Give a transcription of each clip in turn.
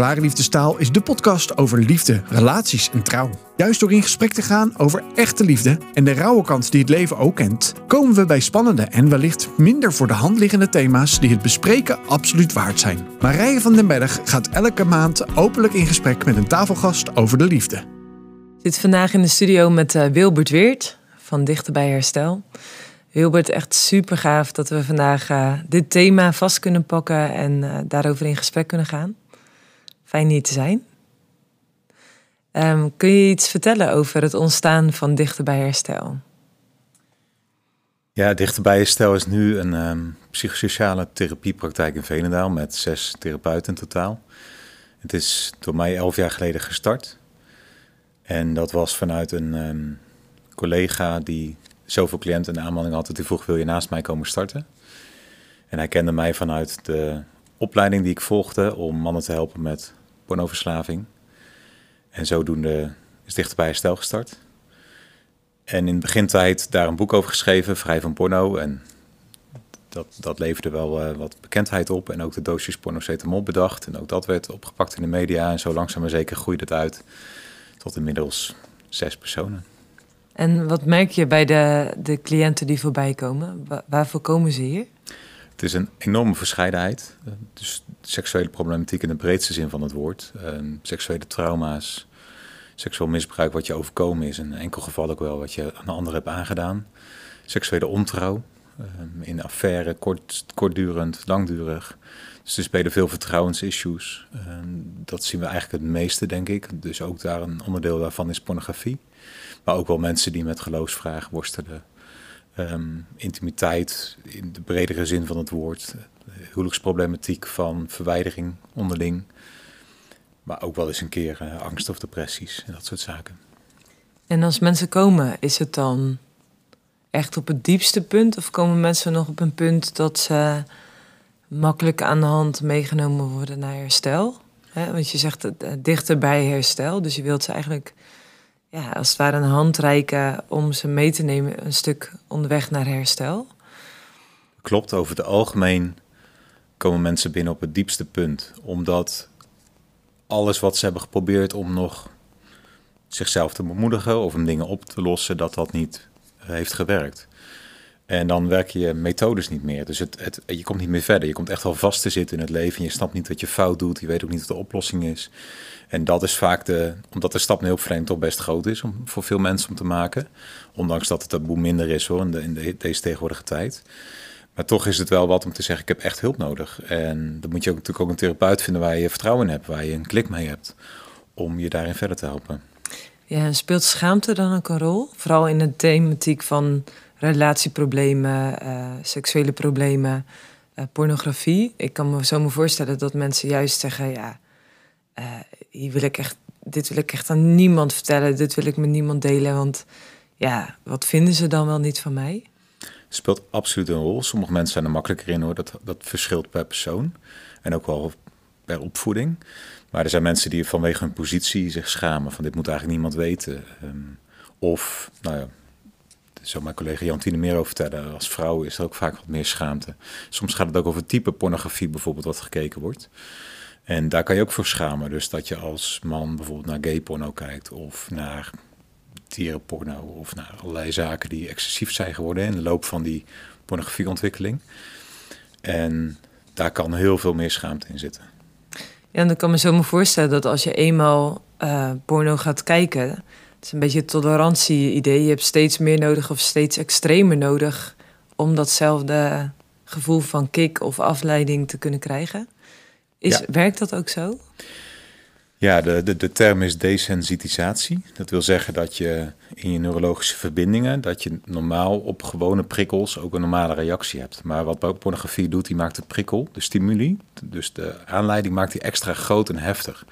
Klare Liefdestaal is de podcast over liefde, relaties en trouw. Juist door in gesprek te gaan over echte liefde en de rauwe kant die het leven ook kent, komen we bij spannende en wellicht minder voor de hand liggende thema's die het bespreken absoluut waard zijn. Marije van den Berg gaat elke maand openlijk in gesprek met een tafelgast over de liefde. Ik zit vandaag in de studio met uh, Wilbert Weert van Dichter bij Herstel. Wilbert, echt super gaaf dat we vandaag uh, dit thema vast kunnen pakken en uh, daarover in gesprek kunnen gaan. Fijn hier te zijn. Um, kun je iets vertellen over het ontstaan van Dichter bij Herstel? Ja, Dichter bij Herstel is nu een um, psychosociale therapiepraktijk in Venendaal met zes therapeuten in totaal. Het is door mij elf jaar geleden gestart. En dat was vanuit een um, collega die zoveel cliënten en aanmeldingen had dat hij vroeg, wil je naast mij komen starten? En hij kende mij vanuit de opleiding die ik volgde om mannen te helpen met pornoverslaving. En zodoende is Dichterbij Herstel gestart. En in de begintijd daar een boek over geschreven, Vrij van Porno. En dat, dat leverde wel uh, wat bekendheid op. En ook de doosjes pornocetamol bedacht. En ook dat werd opgepakt in de media. En zo langzaam maar zeker groeide het uit tot inmiddels zes personen. En wat merk je bij de, de cliënten die voorbij komen? waarvoor komen ze hier? Het is een enorme verscheidenheid. Dus seksuele problematiek in de breedste zin van het woord. Um, seksuele trauma's, seksueel misbruik wat je overkomen is. In enkel geval ook wel wat je aan een ander hebt aangedaan. Seksuele ontrouw. Um, in affaire, kort, kortdurend, langdurig. Dus er spelen veel vertrouwensissues. Um, dat zien we eigenlijk het meeste, denk ik. Dus ook daar een onderdeel daarvan is pornografie. Maar ook wel mensen die met geloofsvragen worstelen. Um, intimiteit in de bredere zin van het woord. Huwelijksproblematiek van verwijdering onderling. Maar ook wel eens een keer uh, angst of depressies en dat soort zaken. En als mensen komen, is het dan echt op het diepste punt? Of komen mensen nog op een punt dat ze makkelijk aan de hand meegenomen worden naar herstel? He, want je zegt uh, dichter bij herstel, dus je wilt ze eigenlijk ja, als het ware een hand reiken om ze mee te nemen een stuk onderweg naar herstel. Klopt, over het algemeen komen mensen binnen op het diepste punt. Omdat alles wat ze hebben geprobeerd om nog zichzelf te bemoedigen of om dingen op te lossen, dat dat niet heeft gewerkt. En dan werken je methodes niet meer. Dus het, je komt niet meer verder. Je komt echt wel vast te zitten in het leven. Je snapt niet wat je fout doet. Je weet ook niet wat de oplossing is. En dat is vaak de, omdat de stap naar hulpverlening toch best groot is om, voor veel mensen om te maken. Ondanks dat het taboe minder is hoor, in, de, deze tegenwoordige tijd. Maar toch is het wel wat om te zeggen, ik heb echt hulp nodig. En dan moet je ook natuurlijk ook een therapeut vinden waar je vertrouwen in hebt, waar je een klik mee hebt, om je daarin verder te helpen. Ja, speelt schaamte dan ook een rol? Vooral in de thematiek van relatieproblemen, uh, seksuele problemen, uh, pornografie. Ik kan me zo me voorstellen dat mensen juist zeggen, ja, uh, hier wil ik echt, dit wil ik echt aan niemand vertellen, dit wil ik met niemand delen, want ja, wat vinden ze dan wel niet van mij? Speelt absoluut een rol. Sommige mensen zijn er makkelijker in hoor, dat, dat verschilt per persoon en ook wel per opvoeding. Maar er zijn mensen die vanwege hun positie zich schamen van dit moet eigenlijk niemand weten. Um, of, nou ja, zou mijn collega Jantine meer over vertellen. Als vrouw is er ook vaak wat meer schaamte. Soms gaat het ook over type pornografie bijvoorbeeld wat gekeken wordt. En daar kan je ook voor schamen. Dus dat je als man bijvoorbeeld naar gay porno kijkt of naar dierenporno of naar allerlei zaken die excessief zijn geworden in de loop van die pornografieontwikkeling. En daar kan heel veel meer schaamte in zitten. Ja, en dan kan me zo me voorstellen dat als je eenmaal uh, porno gaat kijken, het is een beetje het tolerantie-idee. Je hebt steeds meer nodig of steeds extremer nodig om datzelfde gevoel van kick of afleiding te kunnen krijgen. Is, ja. Werkt dat ook zo? Ja, de, de, de term is desensitisatie. Dat wil zeggen dat je in je neurologische verbindingen, dat je normaal op gewone prikkels ook een normale reactie hebt. Maar wat pornografie doet, die maakt de prikkel, de stimuli, dus de aanleiding maakt die extra groot en heftig.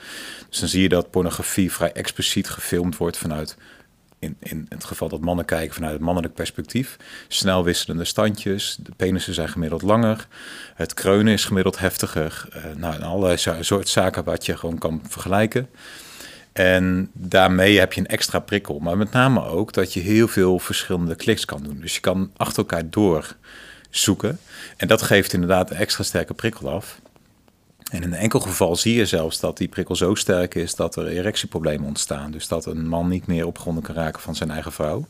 Dus dan zie je dat pornografie vrij expliciet gefilmd wordt vanuit in, in het geval dat mannen kijken vanuit het mannelijk perspectief. Snel wisselende standjes, de penissen zijn gemiddeld langer, het kreunen is gemiddeld heftiger. Uh, nou, allerlei soort zaken wat je gewoon kan vergelijken. En daarmee heb je een extra prikkel. Maar met name ook dat je heel veel verschillende kliks kan doen. Dus je kan achter elkaar door zoeken. En dat geeft inderdaad een extra sterke prikkel af. En in een enkel geval zie je zelfs dat die prikkel zo sterk is dat er erectieproblemen ontstaan. Dus dat een man niet meer opgewonden kan raken van zijn eigen vrouw.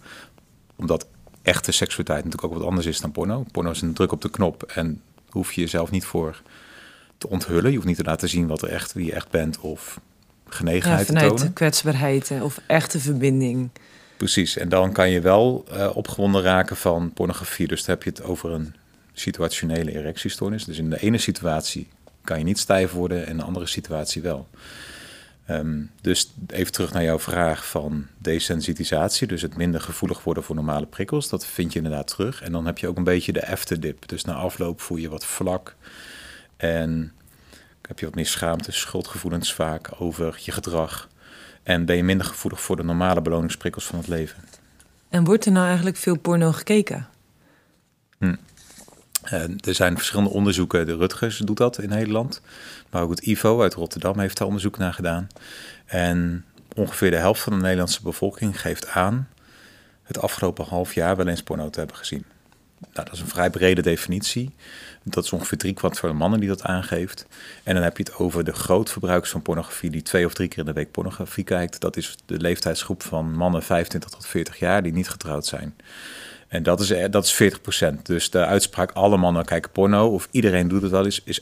Omdat echte seksualiteit natuurlijk ook wat anders is dan porno. Porno is een druk op de knop en hoef je jezelf niet voor te onthullen. Je hoeft niet te laten zien wat er echt, wie je echt bent of genegenheid ja, vanuit te tonen. kwetsbaarheid of echte verbinding. Precies, en dan kan je wel uh, opgewonden raken van pornografie. Dus dan heb je het over een situationele erectiestoornis. Dus in de ene situatie kan je niet stijf worden, en in de andere situatie wel. Um, dus even terug naar jouw vraag van desensitisatie, dus het minder gevoelig worden voor normale prikkels, dat vind je inderdaad terug. En dan heb je ook een beetje de afterdip, dus na afloop voel je wat vlak en heb je wat meer schaamte, schuldgevoelens vaak over je gedrag. En ben je minder gevoelig voor de normale beloningsprikkels van het leven. En wordt er nou eigenlijk veel porno gekeken? Hm. Er zijn verschillende onderzoeken. De Rutgers doet dat in Nederland. Maar ook het IVO uit Rotterdam heeft daar onderzoek naar gedaan. En ongeveer de helft van de Nederlandse bevolking geeft aan het afgelopen half jaar wel eens porno te hebben gezien. Nou, dat is een vrij brede definitie. Dat is ongeveer driekwart van de mannen die dat aangeeft. En dan heb je het over de grootverbruikers van pornografie die twee of drie keer in de week pornografie kijkt. Dat is de leeftijdsgroep van mannen 25 tot 40 jaar die niet getrouwd zijn. En dat is, dat is 40 procent. Dus de uitspraak alle mannen kijken porno of iedereen doet het wel eens, is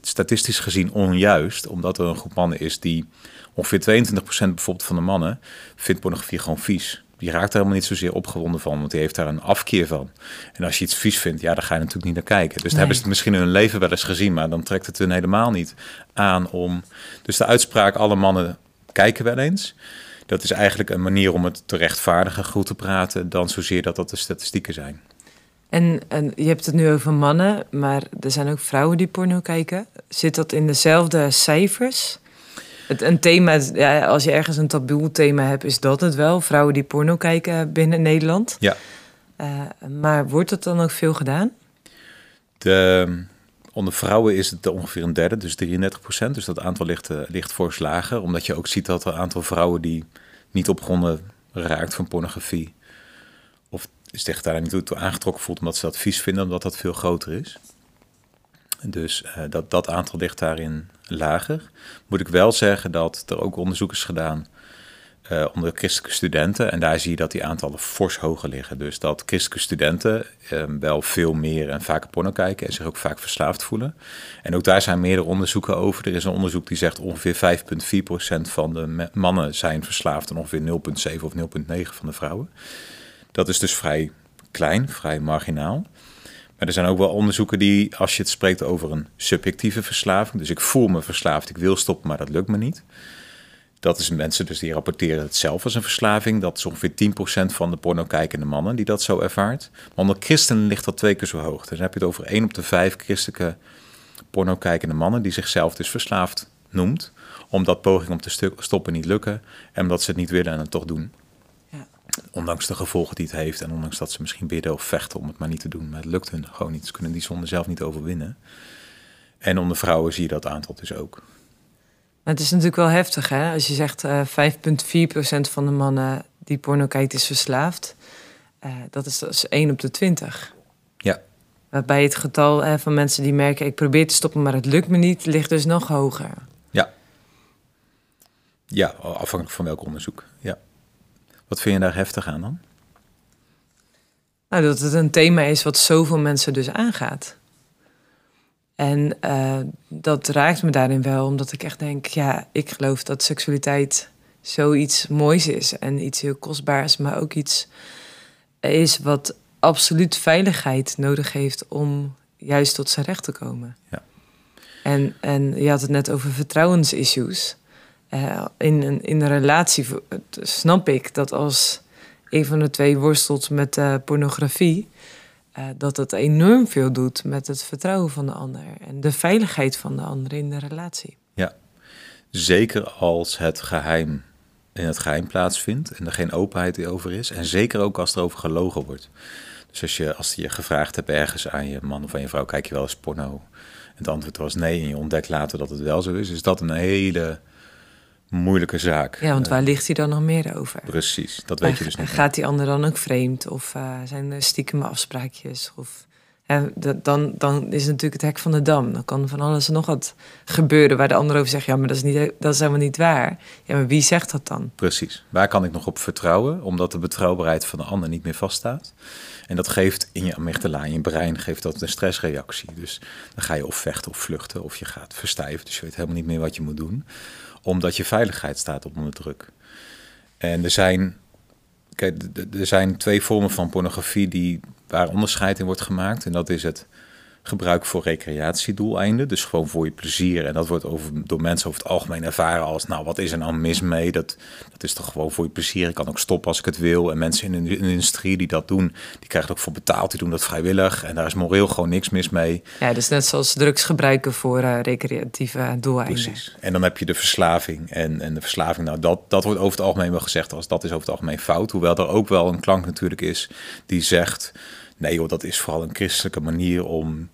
statistisch gezien onjuist. Omdat er een groep mannen is die ongeveer 22 procent bijvoorbeeld van de mannen vindt pornografie gewoon vies die raakt er helemaal niet zozeer opgewonden van, want die heeft daar een afkeer van. En als je iets vies vindt, ja, dan ga je natuurlijk niet naar kijken. Dus dan hebben ze het misschien in hun leven wel eens gezien, maar dan trekt het hun helemaal niet aan om. Dus de uitspraak: alle mannen kijken wel eens. Dat is eigenlijk een manier om het te rechtvaardigen, goed te praten, dan zozeer dat dat de statistieken zijn. En, en je hebt het nu over mannen, maar er zijn ook vrouwen die porno kijken. Zit dat in dezelfde cijfers? Het, een thema, ja, als je ergens een taboe thema hebt, is dat het wel. Vrouwen die porno kijken binnen Nederland. Ja. Uh, maar wordt het dan ook veel gedaan? De, onder vrouwen is het ongeveer een derde, dus 33 procent. Dus dat aantal ligt, uh, ligt fors lager. Omdat je ook ziet dat er een aantal vrouwen die niet opgewonden raakt van pornografie... of zich daar niet toe aangetrokken voelt omdat ze dat vies vinden, omdat dat veel groter is. Dus uh, dat, dat aantal ligt daarin lager. Moet ik wel zeggen dat er ook onderzoek is gedaan uh, onder christelijke studenten. En daar zie je dat die aantallen fors hoger liggen. Dus dat christelijke studenten uh, wel veel meer en vaker porno kijken en zich ook vaak verslaafd voelen. En ook daar zijn meerdere onderzoeken over. Er is een onderzoek die zegt ongeveer 5,4% van de mannen zijn verslaafd en ongeveer 0,7 of 0,9 van de vrouwen. Dat is dus vrij klein, vrij marginaal. Maar er zijn ook wel onderzoeken die, als je het spreekt over een subjectieve verslaving, dus ik voel me verslaafd, ik wil stoppen, maar dat lukt me niet. Dat is mensen dus die rapporteren het zelf als een verslaving. Dat is ongeveer 10% van de porno-kijkende mannen die dat zo ervaart. Maar onder christenen ligt dat twee keer zo hoog. Dus dan heb je het over 1 op de 5 christelijke porno-kijkende mannen die zichzelf dus verslaafd noemt. Omdat pogingen om te stoppen niet lukken en omdat ze het niet willen en het toch doen. Ondanks de gevolgen die het heeft en ondanks dat ze misschien bidden of vechten om het maar niet te doen. Maar het lukt hun gewoon niet. Ze kunnen die zonde zelf niet overwinnen. En onder vrouwen zie je dat aantal dus ook. Het is natuurlijk wel heftig hè. Als je zegt uh, eh, 5,4% van de mannen die porno kijkt is verslaafd. Uh, dat, is, dat is 1 op de 20. Ja. Waarbij het getal van mensen die merken ik probeer te stoppen maar het lukt me niet, ligt dus nog hoger. Ja. Ja, afhankelijk van welk onderzoek. Ja. Wat vind je daar heftig aan dan? Nou, dat het een thema is wat zoveel mensen dus aangaat. En uh, dat raakt me daarin wel, omdat ik echt denk, ja, ik geloof dat seksualiteit zoiets moois is en iets heel kostbaars, maar ook iets is wat absoluut veiligheid nodig heeft om juist tot zijn recht te komen. Ja. En, en je had het net over vertrouwensissues. Uh, in, een, in een relatie snap ik dat als een van de twee worstelt met uh, pornografie, uh, dat het enorm veel doet met het vertrouwen van de ander en de veiligheid van de ander in de relatie. Ja, zeker als het geheim in het geheim plaatsvindt en er geen openheid over is. En zeker ook als er over gelogen wordt. Dus als je, als je gevraagd hebt ergens aan je man of aan je vrouw, kijk je wel eens porno? En het antwoord was nee en je ontdekt later dat het wel zo is. Is dat een hele moeilijke zaak. Ja, want waar ligt hij dan nog meer over? Precies, dat weet je dus niet. Gaat die ander dan ook vreemd? Of uh, zijn er stiekem afspraakjes? Of dat, dan, dan is het natuurlijk het hek van de dam. Dan kan van alles en nog wat gebeuren waar de ander over zegt: ja, maar dat is, niet, dat is helemaal niet waar. Ja, maar wie zegt dat dan? Precies. Waar kan ik nog op vertrouwen? Omdat de betrouwbaarheid van de ander niet meer vaststaat. En dat geeft in je amygdala, in je brein, geeft dat een stressreactie. Dus dan ga je of vechten of vluchten of je gaat verstijven. Dus je weet helemaal niet meer wat je moet doen. Omdat je veiligheid staat onder druk. En er zijn, kijk, er zijn twee vormen van pornografie die, waar onderscheid in wordt gemaakt. En dat is het gebruik voor recreatiedoeleinden. Dus gewoon voor je plezier. En dat wordt over, door mensen over het algemeen ervaren als... nou, wat is er nou mis mee? Dat, dat is toch gewoon voor je plezier. Ik kan ook stoppen als ik het wil. En mensen in de, industrie die dat doen... die krijgen er ook voor betaald. Die doen dat vrijwillig. En daar is moreel gewoon niks mis mee. Ja, dus net zoals drugs gebruiken voor uh, recreatieve doeleinden. Precies. En dan heb je de verslaving. En, en de verslaving, nou, dat, dat wordt over het algemeen wel gezegd... als dat is over het algemeen fout. Hoewel er ook wel een klank natuurlijk is die zegt... Nee joh, dat is vooral een christelijke manier om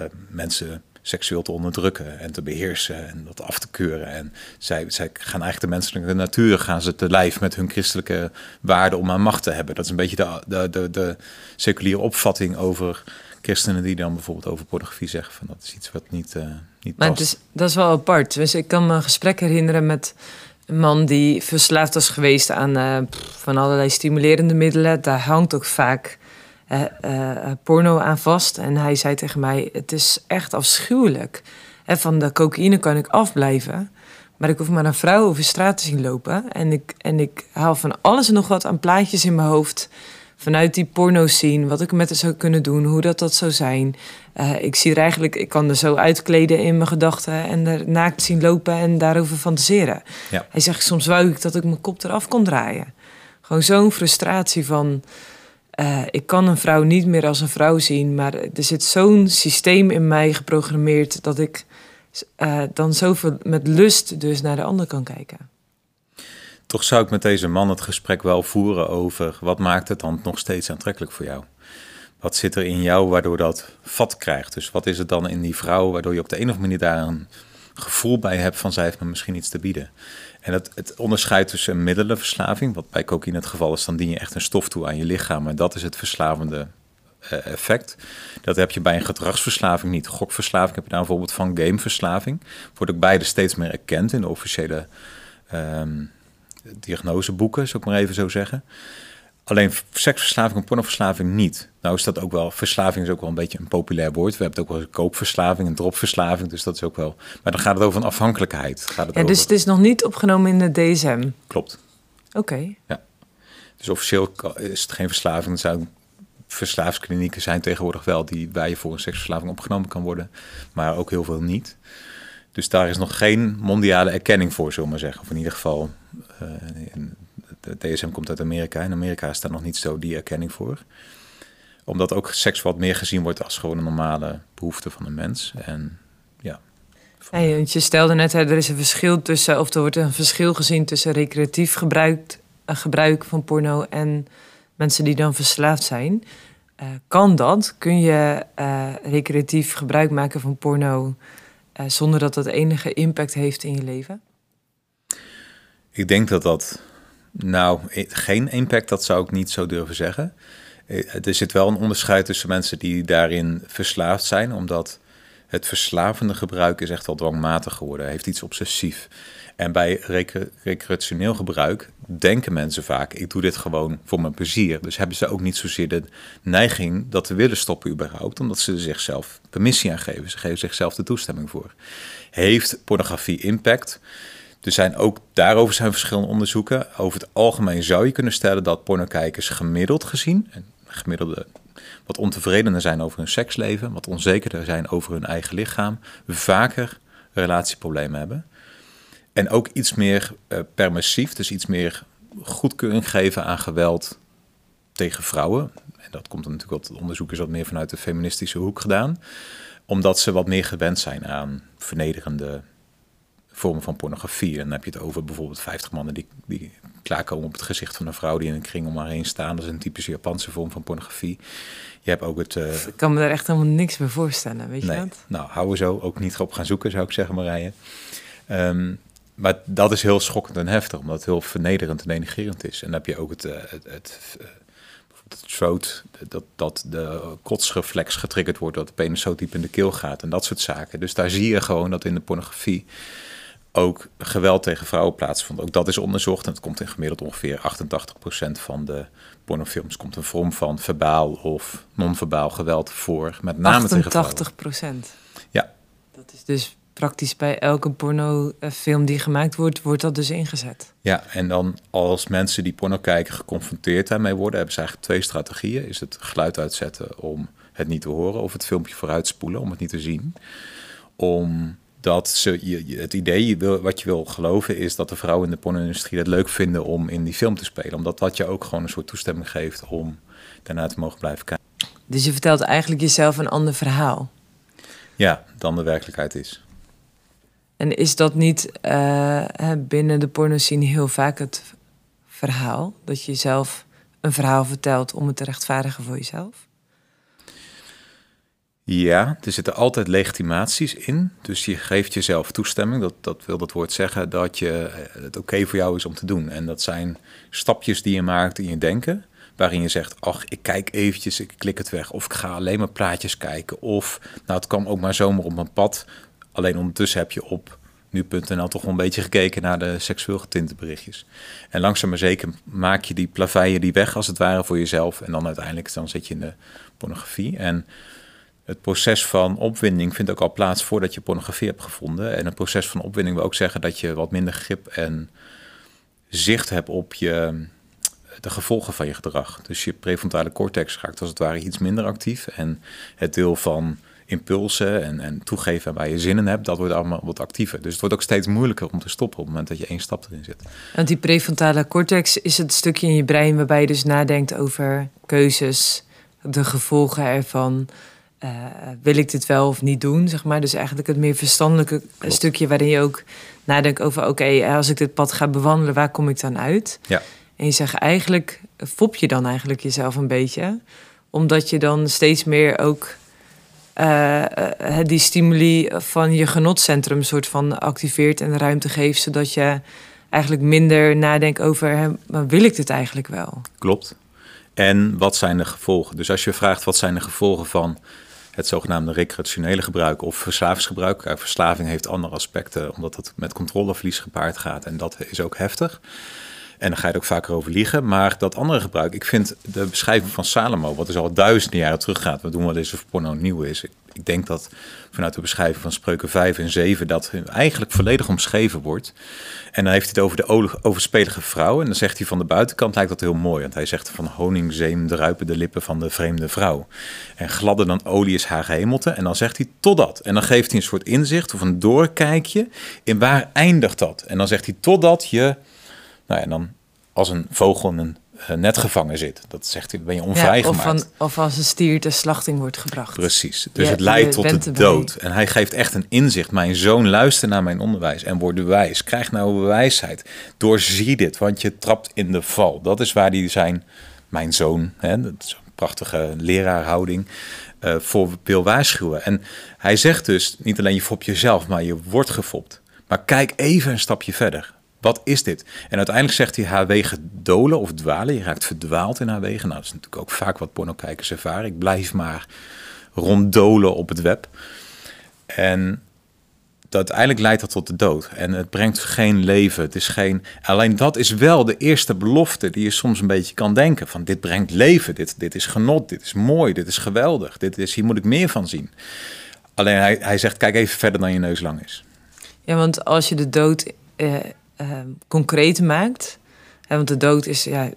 uh, mensen seksueel te onderdrukken en te beheersen en dat af te keuren. En zij, zij gaan eigenlijk de menselijke natuur, gaan ze te lijf met hun christelijke waarden om aan macht te hebben. Dat is een beetje de, de, de, de seculiere opvatting over christenen die dan bijvoorbeeld over pornografie zeggen van dat is iets wat niet, uh, niet maar past. dat is wel apart. Dus ik kan me een gesprek herinneren met een man die verslaafd was geweest aan uh, van allerlei stimulerende middelen. Daar hangt ook vaak porno aan vast. En hij zei tegen mij: Het is echt afschuwelijk. En van de cocaïne kan ik afblijven. Maar ik hoef maar een vrouw over straat te zien lopen. En ik, en ik haal van alles en nog wat aan plaatjes in mijn hoofd. Vanuit die porno zien, wat ik met haar zou kunnen doen, hoe dat dat zou zijn. Uh, ik zie er eigenlijk, ik kan er zo uitkleden in mijn gedachten en er naakt zien lopen en daarover fantaseren. Ja. Hij zegt, soms wou ik dat ik mijn kop eraf kon draaien. Gewoon zo'n frustratie van, uh, ik kan een vrouw niet meer als een vrouw zien, maar er zit zo'n systeem in mij geprogrammeerd dat ik uh, dan zoveel met lust dus naar de ander kan kijken. Toch zou ik met deze man het gesprek wel voeren over wat maakt het dan nog steeds aantrekkelijk voor jou? Wat zit er in jou waardoor dat vat krijgt? Dus wat is het dan in die vrouw waardoor je op de een of andere manier daar een gevoel bij hebt van zij heeft me misschien iets te bieden? En het, het onderscheid tussen een middelenverslaving, wat bij cocaïne het geval is, dan dien je echt een stof toe aan je lichaam. En dat is het verslavende uh, effect. Dat heb je bij een gedragsverslaving niet. Gokverslaving heb je daar bijvoorbeeld van gameverslaving. Wordt ook beide steeds meer erkend in de officiële um, diagnoseboeken, zou ik maar even zo zeggen. Alleen seksverslaving en pornoverslaving niet. Nou is dat ook wel, verslaving is ook wel een beetje een populair woord. We hebben het ook wel koopverslaving, een dropverslaving, dus dat is ook wel... Maar dan gaat het over een afhankelijkheid. Gaat het ja, dus het is nog niet opgenomen in de DSM? Klopt. Oké. Ja. Dus officieel is het geen verslaving. Er zijn verslaafsklinieken zijn tegenwoordig wel die waar je voor een seksverslaving opgenomen kan worden, maar ook heel veel niet. Dus daar is nog geen mondiale erkenning voor, zullen we maar zeggen. Of in ieder geval, uh, de DSM komt uit Amerika. In Amerika is daar nog niet zo die erkenning voor. Omdat ook seks wat meer gezien wordt als gewoon een normale behoefte van een mens. En ja. Hey, want je stelde net, er is een verschil tussen, of er wordt een verschil gezien tussen recreatief gebruik, uh, gebruik van porno en mensen die dan verslaafd zijn. Uh, kan dat? Kun je uh, recreatief gebruik maken van porno zonder dat dat enige impact heeft in je leven? Ik denk dat dat nou, geen impact, dat zou ik niet zo durven zeggen. Er zit wel een onderscheid tussen mensen die daarin verslaafd zijn, omdat het verslavende gebruik is echt wel dwangmatig geworden, heeft iets obsessief. En bij recreationeel gebruik denken mensen vaak, ik doe dit gewoon voor mijn plezier. Dus hebben ze ook niet zozeer de neiging dat te willen stoppen überhaupt, omdat ze zichzelf permissie aan geven. Ze geven zichzelf de toestemming voor. Heeft pornografie impact? Er zijn ook daarover zijn verschillende onderzoeken. Over het algemeen zou je kunnen stellen dat pornokijkers gemiddeld gezien, en gemiddelde wat ontevredener zijn over hun seksleven, wat onzekerder zijn over hun eigen lichaam, vaker relatieproblemen hebben. En ook iets meer uh, permissief, dus iets meer goedkeuring geven aan geweld tegen vrouwen. En dat komt natuurlijk, wat onderzoek is wat meer vanuit de feministische hoek gedaan. Omdat ze wat meer gewend zijn aan vernederende vormen van pornografie. En dan heb je het over bijvoorbeeld 50 mannen die, die klaarkomen op het gezicht van een vrouw die in een kring om haar heen staan. Dat is een typische Japanse vorm van pornografie. Je hebt ook het. Uh... Ik kan me daar echt helemaal niks bij voorstellen, weet je nee. dat? Nou, hou we zo ook niet op gaan zoeken, zou ik zeggen, Marije. Um, maar dat is heel schokkend en heftig, omdat het heel vernederend en denigerend is. En dan heb je ook het, uh, het, het uh, throat, dat, dat de kotsreflex getriggerd wordt, dat de penis zo diep in de keel gaat en dat soort zaken. Dus daar zie je gewoon dat in de pornografie ook geweld tegen vrouwen plaatsvond. Ook dat is onderzocht en het komt in gemiddeld ongeveer 88% van de pornofilms komt een vorm van verbaal of non-verbaal geweld voor, met name 88 procent. Ja. Dat is dus praktisch bij elke pornofilm die gemaakt wordt, wordt dat dus ingezet. Ja, en dan als mensen die porno kijken geconfronteerd daarmee worden, hebben ze eigenlijk twee strategieën. Is het geluid uitzetten om het niet te horen of het filmpje vooruit spoelen om het niet te zien. Omdat ze, je, het idee wat je wil geloven is dat de vrouwen in de porno-industrie het leuk vinden om in die film te spelen. Omdat dat je ook gewoon een soort toestemming geeft om daarna te mogen blijven kijken. Dus je vertelt eigenlijk jezelf een ander verhaal. Ja, dan de werkelijkheid is. En is dat niet uh, binnen de pornoscene heel vaak het verhaal? Dat je zelf een verhaal vertelt om het te rechtvaardigen voor jezelf? Ja, er zitten altijd legitimaties in. Dus je geeft jezelf toestemming. Dat, dat wil dat woord zeggen dat je, eh, het oké voor jou is om te doen. En dat zijn stapjes die je maakt in je denken. Waarin je zegt, ach, ik kijk eventjes, ik klik het weg. Of ik ga alleen maar plaatjes kijken. Of, nou, het kwam ook maar zomaar op mijn pad. Alleen ondertussen heb je op nu.nl toch wel een beetje gekeken naar de seksueel getinte berichtjes. En langzaam maar zeker maak je die plaveien die weg als het ware voor jezelf. En dan uiteindelijk dan zit je in de pornografie. En het proces van opwinding vindt ook al plaats voordat je pornografie hebt gevonden. En het proces van opwinding wil ook zeggen dat je wat minder grip en zicht hebt op je, de gevolgen van je gedrag. Dus je prefrontale cortex raakt als het ware iets minder actief. En het deel van impulsen en, en toegeven waar je zin in hebt, dat wordt allemaal wat actiever. Dus het wordt ook steeds moeilijker om te stoppen op het moment dat je één stap erin zit. Want die prefrontale cortex is het stukje in je brein waarbij je dus nadenkt over keuzes, de gevolgen ervan. Uh, wil ik dit wel of niet doen, zeg maar. Dus eigenlijk het meer verstandelijke stukje waarin je ook nadenkt over... oké, als ik dit pad ga bewandelen, waar kom ik dan uit? Ja. En je zegt eigenlijk, fop je dan eigenlijk jezelf een beetje... omdat je dan steeds meer ook uh, die stimuli van je genotcentrum soort van activeert en ruimte geeft, zodat je eigenlijk minder nadenkt over, maar wil ik dit eigenlijk wel? Klopt. En wat zijn de gevolgen? Dus als je vraagt wat zijn de gevolgen van het zogenaamde recreationele gebruik of verslavingsgebruik. Verslaving heeft andere aspecten, omdat het met controleverlies gepaard gaat. En dat is ook heftig. En dan ga je er ook vaker over liegen. Maar dat andere gebruik, ik vind de beschrijving van Salomo, wat dus al duizenden jaren teruggaat, we doen wel eens of porno nieuw is. Ik, ik, denk dat vanuit de beschrijving van spreuken 5 en 7 dat eigenlijk volledig omschreven wordt. En dan heeft hij het over de overspelige vrouw. En dan zegt hij van de buitenkant lijkt dat heel mooi. Want hij zegt van honingzeem druipen de lippen van de vreemde vrouw. En gladder dan olie is haar gehemelte. En dan zegt hij totdat. En dan geeft hij een soort inzicht of een doorkijkje in waar eindigt dat. En dan zegt hij totdat je nou, en dan als een vogel in een uh, net gevangen zit. Dat zegt hij, ben je onvrijgemaakt. Ja, of, of, als een stier ter slachting wordt gebracht. Precies. Dus het leidt tot de dood. En hij geeft echt een inzicht. Mijn zoon, luister naar mijn onderwijs en word wijs. Krijg nou wijsheid. Doorzie dit, want je trapt in de val. Dat is waar hij zijn, mijn zoon, hè, dat is een prachtige leraarhouding, uh, voor wil waarschuwen. En hij zegt dus, niet alleen je fopt jezelf, maar je wordt gefopt. Maar kijk even een stapje verder. Wat is dit? En uiteindelijk zegt hij haar wegen dolen of dwalen. Je raakt verdwaald in haar wegen. Nou, dat is natuurlijk ook vaak wat pornokijkers ervaren. Ik blijf maar ronddolen op het web. En uiteindelijk leidt dat tot de dood. En het brengt geen leven. Het is geen. Alleen dat is wel de eerste belofte die je soms een beetje kan denken: van dit brengt leven, dit, dit is genot, dit is mooi, dit is geweldig, dit is, hier moet ik meer van zien. Alleen hij, hij zegt: kijk even verder dan je neus lang is. Ja, want als je de dood eh, concreet maakt. want de dood is, ja,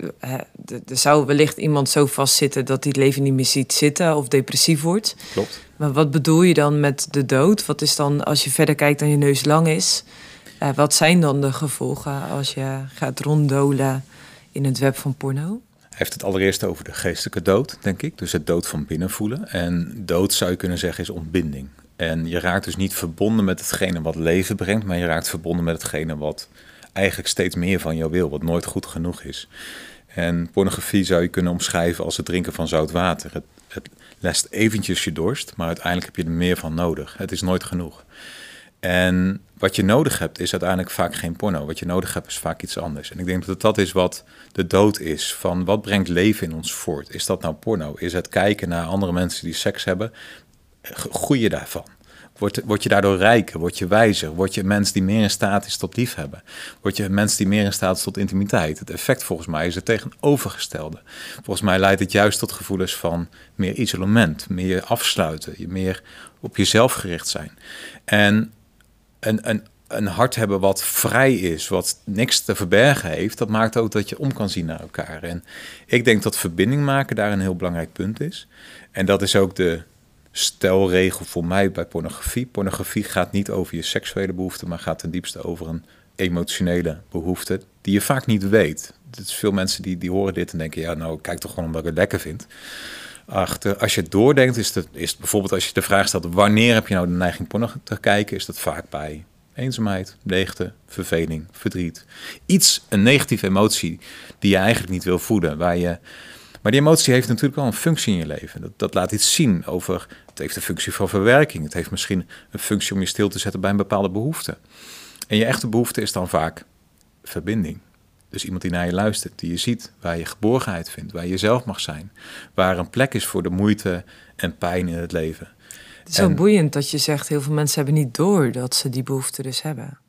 er zou wellicht iemand zo vastzitten dat hij het leven niet meer ziet zitten of depressief wordt. Klopt. Maar wat bedoel je dan met de dood? Wat is dan, als je verder kijkt dan je neus lang is, uh, wat zijn dan de gevolgen als je gaat ronddolen in het web van porno? Hij heeft het allereerst over de geestelijke dood, denk ik. Dus het dood van binnen voelen. En dood zou je kunnen zeggen is ontbinding. En je raakt dus niet verbonden met hetgene wat leven brengt, maar je raakt verbonden met hetgene wat eigenlijk steeds meer van jou wil, wat nooit goed genoeg is. En pornografie zou je kunnen omschrijven als het drinken van zout water. Het, het lest eventjes je dorst, maar uiteindelijk heb je er meer van nodig. Het is nooit genoeg. En wat je nodig hebt is uiteindelijk vaak geen porno. Wat je nodig hebt is vaak iets anders. En ik denk dat dat is wat de dood is. Van wat brengt leven in ons voort? Is dat nou porno? Is het kijken naar andere mensen die seks hebben? Groei je daarvan? Word, word je daardoor rijker? Word je wijzer? Word je een mens die meer in staat is tot liefhebben? Word je een mens die meer in staat is tot intimiteit? Het effect volgens mij is het tegenovergestelde. Volgens mij leidt het juist tot gevoelens van meer isolement, meer afsluiten, meer op jezelf gericht zijn. En een, een, een hart hebben wat vrij is, wat niks te verbergen heeft, dat maakt ook dat je om kan zien naar elkaar. En ik denk dat verbinding maken daar een heel belangrijk punt is. En dat is ook de stelregel voor mij bij pornografie. Pornografie gaat niet over je seksuele behoefte, maar gaat ten diepste over een emotionele behoefte die je vaak niet weet. is veel mensen die, die horen dit en denken, ja nou, kijk toch gewoon omdat ik het lekker vind. Achter, als je het doordenkt, is het, is bijvoorbeeld als je de vraag stelt: wanneer heb je nou de neiging porno te kijken? Is dat vaak bij eenzaamheid, leegte, verveling, verdriet. Iets, een negatieve emotie die je eigenlijk niet wil voeden. Waar je, maar die emotie heeft natuurlijk wel een functie in je leven. Dat, dat laat iets zien over. Het heeft een functie van verwerking. Het heeft misschien een functie om je stil te zetten bij een bepaalde behoefte. En je echte behoefte is dan vaak verbinding. Dus iemand die naar je luistert, die je ziet, waar je geborgenheid vindt, waar je jezelf mag zijn, waar een plek is voor de moeite en pijn in het leven. Het is zo boeiend dat je zegt, heel veel mensen hebben niet door dat ze die behoefte dus hebben.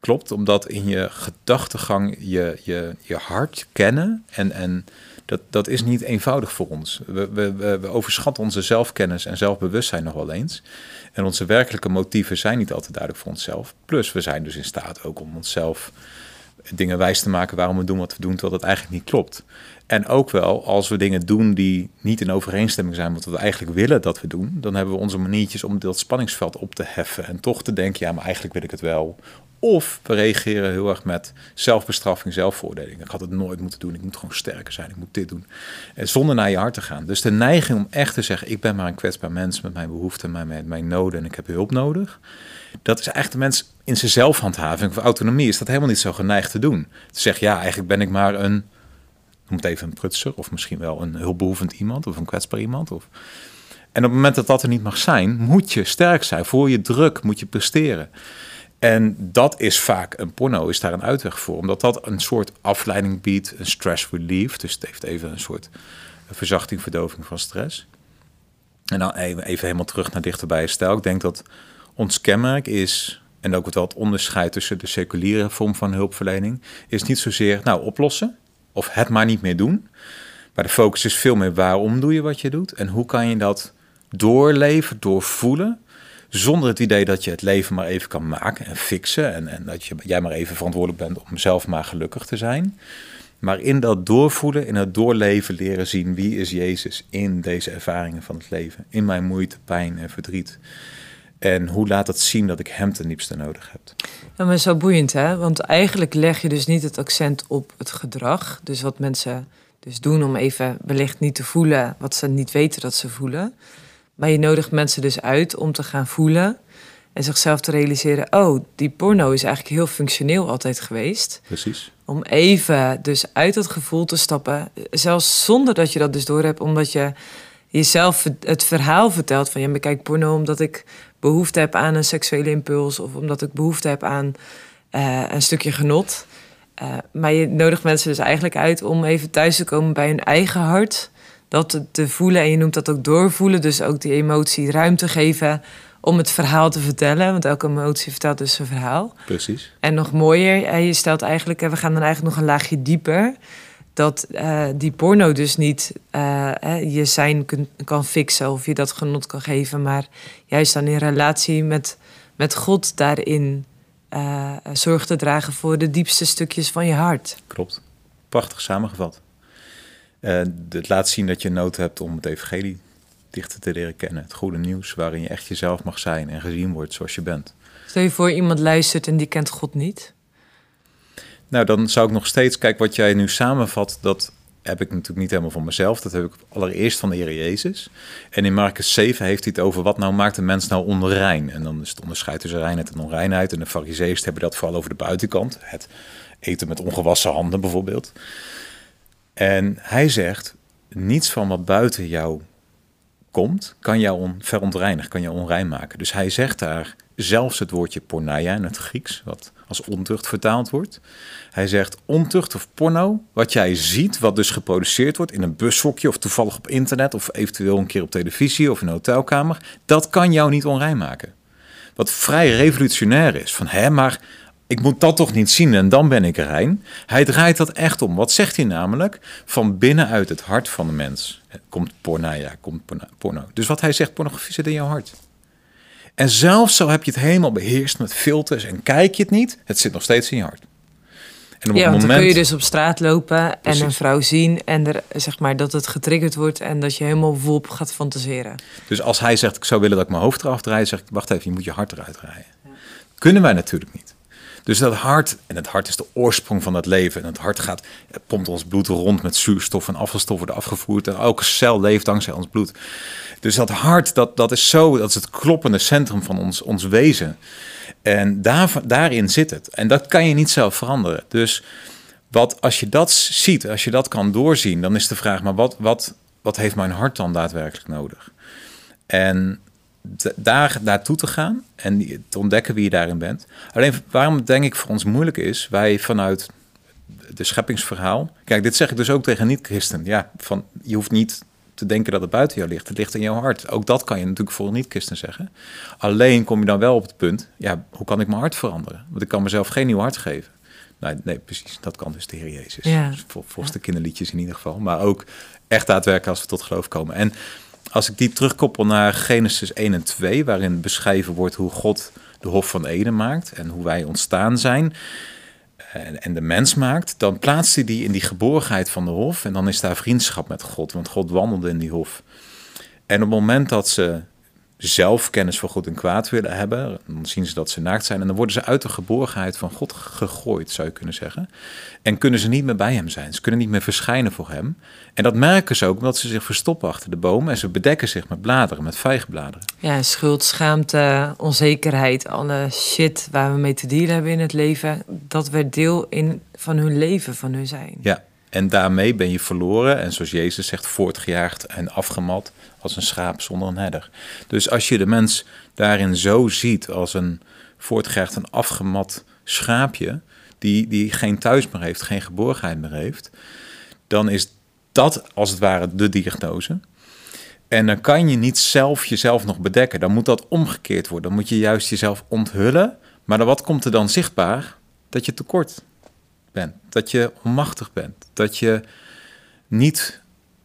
Klopt, omdat in je gedachtegang je, je, je hart kennen en, en dat, dat is niet eenvoudig voor ons. We, we, we overschatten onze zelfkennis en zelfbewustzijn nog wel eens. En onze werkelijke motieven zijn niet altijd duidelijk voor onszelf. Plus, we zijn dus in staat ook om onszelf dingen wijs te maken waarom we doen wat we doen, terwijl dat eigenlijk niet klopt. En ook wel, als we dingen doen die niet in overeenstemming zijn met wat we eigenlijk willen dat we doen, dan hebben we onze maniertjes om dat spanningsveld op te heffen en toch te denken, ja, maar eigenlijk wil ik het wel. Of we reageren heel erg met zelfbestraffing, zelfvoordeling. Ik had het nooit moeten doen, ik moet gewoon sterker zijn, ik moet dit doen. En zonder naar je hart te gaan. Dus de neiging om echt te zeggen, ik ben maar een kwetsbaar mens met mijn behoeften, met mijn noden en ik heb hulp nodig dat is eigenlijk de mens in zijn zelfhandhaving of autonomie is dat helemaal niet zo geneigd te doen. Te zeggen, ja, eigenlijk ben ik maar een, noem het even een prutser, of misschien wel een hulpbehoevend iemand, of een kwetsbaar iemand. Of... En op het moment dat dat er niet mag zijn, moet je sterk zijn. Voor je druk moet je presteren. En dat is vaak, een porno is daar een uitweg voor. Omdat dat een soort afleiding biedt, een stress relief. Dus het heeft even een soort verzachting, verdoving van stress. En dan even, helemaal terug naar dichter bij je stijl. Ik denk dat ons kenmerk is, en ook wel het onderscheid tussen de seculiere vorm van hulpverlening, is niet zozeer nou oplossen of het maar niet meer doen. Maar de focus is veel meer waarom doe je wat je doet en hoe kan je dat doorleven, doorvoelen, zonder het idee dat je het leven maar even kan maken en fixen en, en dat je, jij maar even verantwoordelijk bent om zelf maar gelukkig te zijn. Maar in dat doorvoelen, in het doorleven leren zien wie is Jezus in deze ervaringen van het leven. In mijn moeite, pijn en verdriet. En hoe laat het zien dat ik hem ten diepste nodig heb? Ja, maar zo boeiend, hè? Want eigenlijk leg je dus niet het accent op het gedrag. Dus wat mensen dus doen om even wellicht niet te voelen wat ze niet weten dat ze voelen. Maar je nodigt mensen dus uit om te gaan voelen en zichzelf te realiseren: oh, die porno is eigenlijk heel functioneel altijd geweest. Precies. Om even dus uit dat gevoel te stappen, zelfs zonder dat je dat dus doorhebt, omdat je jezelf het verhaal vertelt van ja, maar kijk porno omdat ik behoefte heb aan een seksuele impuls of omdat ik behoefte heb aan uh, een stukje genot. Uh, maar je nodigt mensen dus eigenlijk uit om even thuis te komen bij hun eigen hart. Dat te voelen en je noemt dat ook doorvoelen. Dus ook die emotie ruimte geven om het verhaal te vertellen. Want elke emotie vertelt dus een verhaal. Precies. En nog mooier, je stelt eigenlijk, we gaan dan eigenlijk nog een laagje dieper dat uh, die porno dus niet uh, je zijn kun, kan fixen of je dat genot kan geven, maar juist dan in relatie met, met God daarin uh, zorg te dragen voor de diepste stukjes van je hart. Klopt. Prachtig samengevat. het laat zien dat je nood hebt om het evangelie dichter te leren kennen. Het goede nieuws waarin je echt jezelf mag zijn en gezien wordt zoals je bent. Stel je voor iemand luistert en die kent God niet. Nou, dan zou ik nog steeds, kijk wat jij nu samenvat, dat heb ik natuurlijk niet helemaal van mezelf. Dat heb ik allereerst van de Heer Jezus. En in Marcus 7 heeft hij het over wat nou maakt een mens nou onrein. En dan is het onderscheid tussen reinheid en onreinheid. En de fariseeërs hebben dat vooral over de buitenkant. Het eten met ongewassen handen bijvoorbeeld. En hij zegt, niets van wat buiten jou komt, kan jou on, verontreinigen, kan jou onrein maken. Dus hij zegt daar zelfs het woordje porneia in het Grieks, wat als ontucht vertaald wordt. Hij zegt ontucht of porno, wat jij ziet, wat dus geproduceerd wordt in een bushokje of toevallig op internet of eventueel een keer op televisie of in een hotelkamer, dat kan jou niet onrein maken. Wat vrij revolutionair is, van hè, maar ik moet dat toch niet zien en dan ben ik rein. Hij draait dat echt om. Wat zegt hij namelijk? Van binnenuit het hart van de mens komt porneia, komt porno. Dus wat hij zegt, pornografie zit in jouw hart. En zelfs zo heb je het helemaal beheerst met filters en kijk je het niet, het zit nog steeds in je hart. En op ja, het moment... dan kun je dus op straat lopen en een vrouw zien en er, zeg maar, dat het getriggerd wordt en dat je helemaal volop gaat fantaseren. Dus als hij zegt, ik zou willen dat ik mijn hoofd eraf draai, zeg ik, wacht even, je moet je hart eruit draaien. Kunnen wij natuurlijk niet. Dus dat hart, en het hart is de oorsprong van het leven. En het hart gaat, pompt ons bloed rond met zuurstof en afvalstof worden afgevoerd. En elke cel leeft dankzij ons bloed. Dus dat hart, dat, dat is zo, dat is het kloppende centrum van ons, ons wezen. En daar, daarin zit het. En dat kan je niet zelf veranderen. Dus wat, als je dat ziet, als je dat kan doorzien, dan is de vraag, maar wat, wat, wat heeft mijn hart dan daadwerkelijk nodig? En daar naartoe te gaan en te ontdekken wie je daarin bent. Alleen waarom denk ik voor ons moeilijk is, wij vanuit de scheppingsverhaal. Kijk, dit zeg ik dus ook tegen niet-christen. Ja, van je hoeft niet te denken dat het buiten jou ligt. Het ligt in jouw hart. Ook dat kan je natuurlijk voor een niet-christen zeggen. Alleen kom je dan wel op het punt, ja, hoe kan ik mijn hart veranderen? Want ik kan mezelf geen nieuw hart geven. Nee, nee precies. Dat kan dus de Heer Jezus. Ja. Volgens de kinderliedjes in ieder geval. Maar ook echt daadwerkelijk als we tot geloof komen. En als ik die terugkoppel naar Genesis 1 en 2, waarin beschreven wordt hoe God de Hof van Eden maakt en hoe wij ontstaan zijn en, de mens maakt, dan plaatst hij die in die geborgenheid van de Hof en dan is daar vriendschap met God, want God wandelde in die Hof. En op het moment dat ze zelf kennis van goed en kwaad willen hebben. Dan zien ze dat ze naakt zijn en dan worden ze uit de geborgenheid van God gegooid, zou je kunnen zeggen. En kunnen ze niet meer bij hem zijn. Ze kunnen niet meer verschijnen voor hem. En dat merken ze ook omdat ze zich verstoppen achter de bomen en ze bedekken zich met bladeren, met vijgenbladeren. Ja, schuld, schaamte, onzekerheid, alle shit waar we mee te dealen hebben in het leven, dat werd deel in, van hun leven, van hun zijn. Ja, en daarmee ben je verloren en zoals Jezus zegt, voortgejaagd en afgemat als een schaap zonder een herder. Dus als je de mens daarin zo ziet als een voortgejaagd en afgemat schaapje, die, die geen thuis meer heeft, geen geborgenheid meer heeft, dan is dat als het ware de diagnose. En dan kan je niet zelf jezelf nog bedekken. Dan moet dat omgekeerd worden. Dan moet je juist jezelf onthullen. Maar dan, wat komt er dan zichtbaar? Dat je tekort bent. Dat je onmachtig bent. Dat je niet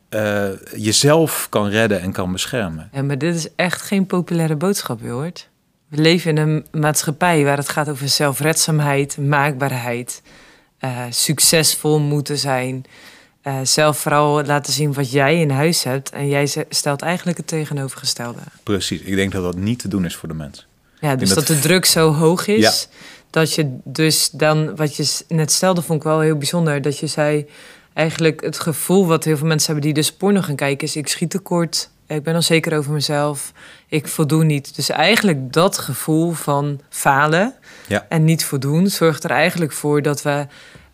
uh, jezelf kan redden en kan beschermen. Ja, maar dit is echt geen populaire boodschap, hoort. We leven in een maatschappij waar het gaat over zelfredzaamheid, maakbaarheid, uh, succesvol moeten zijn. Uh, zelf vooral laten zien wat jij in huis hebt. En jij stelt eigenlijk het tegenovergestelde. Precies, ik denk dat dat niet te doen is voor de mens. Ja, dus dat, de druk zo hoog is. Dat je dus dan, wat je net stelde, vond ik wel heel bijzonder. Dat je zei, eigenlijk het gevoel wat heel veel mensen hebben die dus porno gaan kijken, is ik schiet tekort. Ik ben onzeker over mezelf. Ik voldoen niet. Dus eigenlijk dat gevoel van falen ja. en niet voldoen zorgt er eigenlijk voor dat we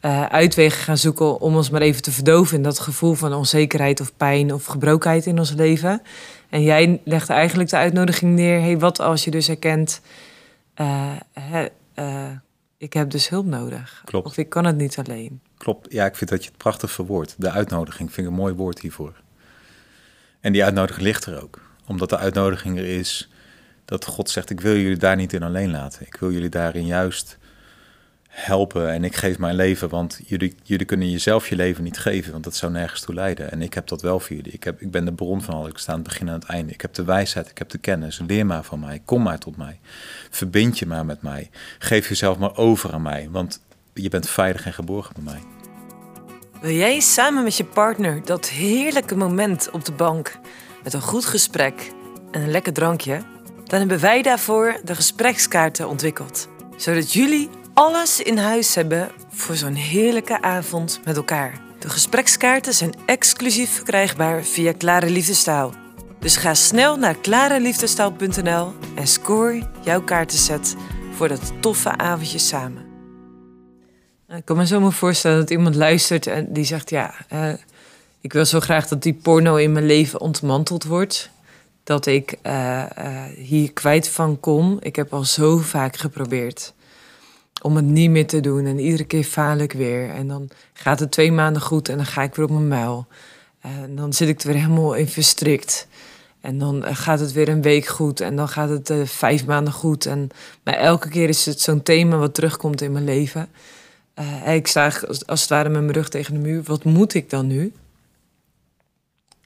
uh, uitwegen gaan zoeken om ons maar even te verdoven in dat gevoel van onzekerheid of pijn of gebrokenheid in ons leven. En jij legt eigenlijk de uitnodiging neer: hey, wat als je dus herkent, uh, uh, ik heb dus hulp nodig. Klopt. Of ik kan het niet alleen. Klopt. Ja, ik vind dat je het prachtig verwoordt. De uitnodiging vind ik een mooi woord hiervoor. En die uitnodiging ligt er ook. Omdat de uitnodiging er is dat God zegt: Ik wil jullie daar niet in alleen laten. Ik wil jullie daarin juist helpen en ik geef mijn leven, want jullie, jullie kunnen jezelf je leven niet geven, want dat zou nergens toe leiden. En ik heb dat wel voor jullie. Ik, heb, ik ben de bron van alles. Ik sta aan het begin en aan het einde. Ik heb de wijsheid, ik heb de kennis. Leer maar van mij. Kom maar tot mij. Verbind je maar met mij. Geef jezelf maar over aan mij, want je bent veilig en geborgen bij mij. Wil jij samen met je partner dat heerlijke moment op de bank met een goed gesprek en een lekker drankje? Dan hebben wij daarvoor de gesprekskaarten ontwikkeld, zodat jullie alles in huis hebben voor zo'n heerlijke avond met elkaar. De gesprekskaarten zijn exclusief verkrijgbaar via Klare Liefdestaal. Dus ga snel naar klareliefdestaal.nl en score jouw kaartenset voor dat toffe avondje samen. Ik kan me zo maar voorstellen dat iemand luistert en die zegt: Ja, uh, ik wil zo graag dat die porno in mijn leven ontmanteld wordt. dat ik uh, uh, hier kwijt van kon. Ik heb al zo vaak geprobeerd om het niet meer te doen. En iedere keer faal ik weer. En dan gaat het twee maanden goed en dan ga ik weer op mijn muil. En dan zit ik er weer helemaal in verstrikt. En dan eh, gaat het weer een week goed en dan gaat het uh, vijf maanden goed. En, maar elke keer is het zo'n thema wat terugkomt in mijn leven. Uh, ik sta als, als het ware met mijn rug tegen de muur. Wat moet ik dan nu?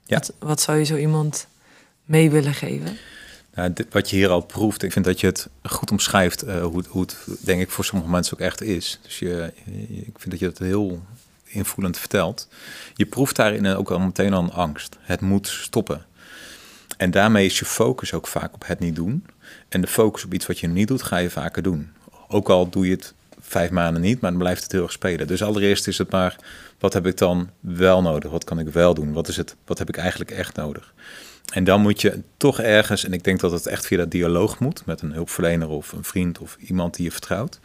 Ja. Wat, wat zou je zo iemand mee willen geven? Wat je hier al proeft, ik vind dat je het goed omschrijft uh, hoe, hoe, het, denk ik, voor sommige mensen ook echt is. Dus je, ik vind dat je het heel invoelend vertelt. Je proeft daarin ook al meteen aan angst. Het moet stoppen. En daarmee is je focus ook vaak op het niet doen. En de focus op iets wat je niet doet, ga je vaker doen. Ook al doe je het vijf maanden niet, maar dan blijft het heel erg spelen. Dus allereerst is het maar, wat heb ik dan wel nodig? Wat kan ik wel doen? Wat, is het, wat heb ik eigenlijk echt nodig? En dan moet je toch ergens, en ik denk dat het echt via dat dialoog moet, met een hulpverlener of een vriend of iemand die je vertrouwt,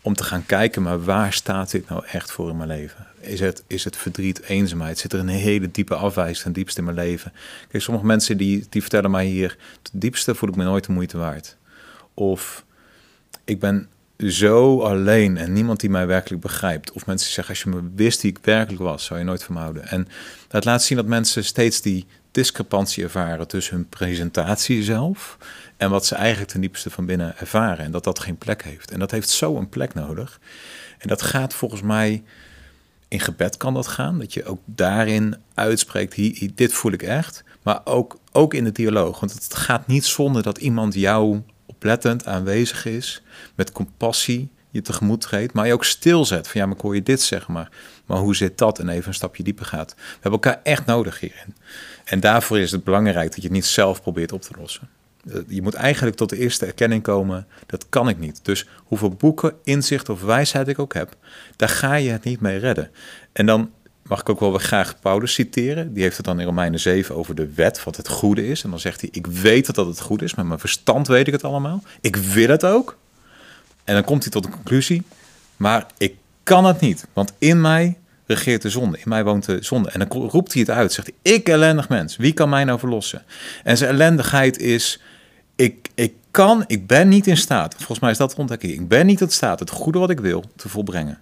om te gaan kijken, maar waar staat dit nou echt voor in mijn leven? Is het, is het verdriet, eenzaamheid? Zit er een hele diepe afwijzing ten diepste in mijn leven? Kijk, sommige mensen die, die vertellen mij hier, het diepste voel ik me nooit de moeite waard. Of ik ben zo alleen en niemand die mij werkelijk begrijpt. Of mensen zeggen, als je me wist die ik werkelijk was, zou je nooit van me houden. En dat laat zien dat mensen steeds die discrepantie ervaren tussen hun presentatie zelf en wat ze eigenlijk ten diepste van binnen ervaren. En dat dat geen plek heeft. En dat heeft zo een plek nodig. En dat gaat volgens mij in gebed kan dat gaan. Dat je ook daarin uitspreekt, dit voel ik echt. Maar ook, ook in de dialoog. Want het gaat niet zonder dat iemand jou oplettend aanwezig is. Met compassie je tegemoet treedt. Maar je ook stilzet. Van ja, maar ik hoor je dit zeggen. Maar, maar hoe zit dat? En even een stapje dieper gaat. We hebben elkaar echt nodig hierin. En daarvoor is het belangrijk dat je het niet zelf probeert op te lossen. Eh, je moet eigenlijk tot de eerste erkenning komen, dat kan ik niet. Dus hoeveel boeken, inzicht of wijsheid ik ook heb, daar ga je het niet mee redden. En dan mag ik ook wel weer graag Paulus citeren. Die heeft het dan in Romeinen 7 over de wet, wat het goede is. En dan zegt hij, ik weet dat dat het goed is, met mijn verstand weet ik het allemaal. Ik wil het ook. En dan komt hij tot de conclusie, maar ik kan het niet, want in mij regeert de zonde. In mij woont de zonde. En dan roept hij het uit. Zegt hij, ik ellendig mens, wie kan mij nou verlossen? En zijn ellendigheid is, ik, ik kan, ik ben niet in staat. Volgens mij is dat ontdekking. Ik ben niet in staat het goede wat ik wil te volbrengen.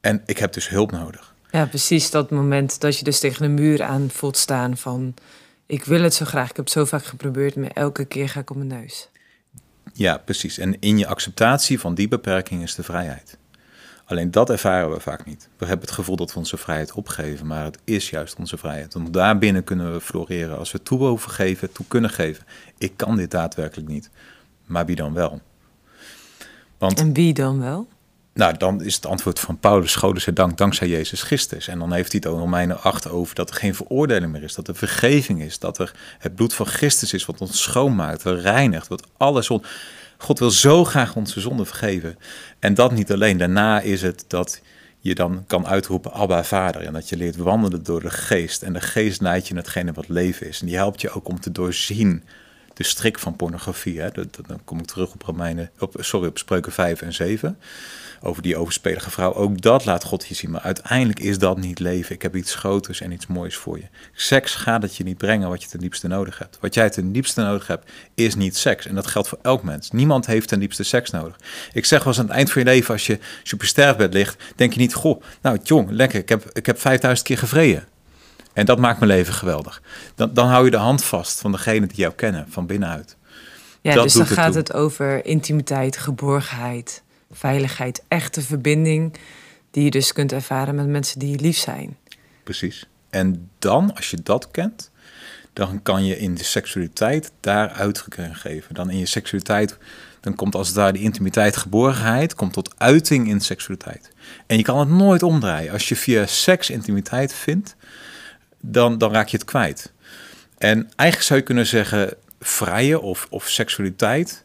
En ik heb dus hulp nodig. Ja, precies dat moment dat je dus tegen een muur aan voelt staan van... ik wil het zo graag, ik heb het zo vaak geprobeerd, maar elke keer ga ik op mijn neus. Ja, precies. En in je acceptatie van die beperking is de vrijheid. Alleen dat ervaren we vaak niet. We hebben het gevoel dat we onze vrijheid opgeven, maar het is juist onze vrijheid. Want daarbinnen kunnen we floreren als we toe geven, toe kunnen geven. Ik kan dit daadwerkelijk niet, maar wie dan wel? Want, en wie dan wel? Nou, dan is het antwoord van Paulus, Goden dank, dankzij Jezus Christus. En dan heeft hij het ook Romeinen 8 over dat er geen veroordeling meer is, dat er vergeving is, dat er het bloed van Christus is wat ons schoonmaakt, wat reinigt, wat alles... On... God wil zo graag onze zonde vergeven. En dat niet alleen. Daarna is het dat je dan kan uitroepen Abba Vader. En dat je leert wandelen door de geest. En de geest leidt je in hetgene wat leven is. En die helpt je ook om te doorzien de strik van pornografie. Hè. Dan kom ik terug op Romeinen, op, sorry, op Spreuken 5 en 7 over die overspelige vrouw. Ook dat laat God je zien. Maar uiteindelijk is dat niet leven. Ik heb iets groters en iets moois voor je. Seks gaat het je niet brengen wat je ten diepste nodig hebt. Wat jij ten diepste nodig hebt, is niet seks. En dat geldt voor elk mens. Niemand heeft ten diepste seks nodig. Ik zeg wel eens aan het eind van je leven, als je super sterfbed ligt, denk je niet, goh, nou jong, lekker, ik heb, ik heb 5000 keer gevreden. En dat maakt mijn leven geweldig. Dan, dan hou je de hand vast van degene die jou kennen, van binnenuit. Ja, dus dan gaat het over intimiteit, geborgenheid veiligheid, echte verbinding die je dus kunt ervaren met mensen die je lief zijn. Precies. En dan, als je dat kent, dan kan je in de seksualiteit daar uitdrukking geven. Dan in je seksualiteit, dan komt als het ware de intimiteit, geborgenheid, komt tot uiting in seksualiteit. En je kan het nooit omdraaien. Als je via seks intimiteit vindt, dan, dan raak je het kwijt. En eigenlijk zou je kunnen zeggen, vrije of, of seksualiteit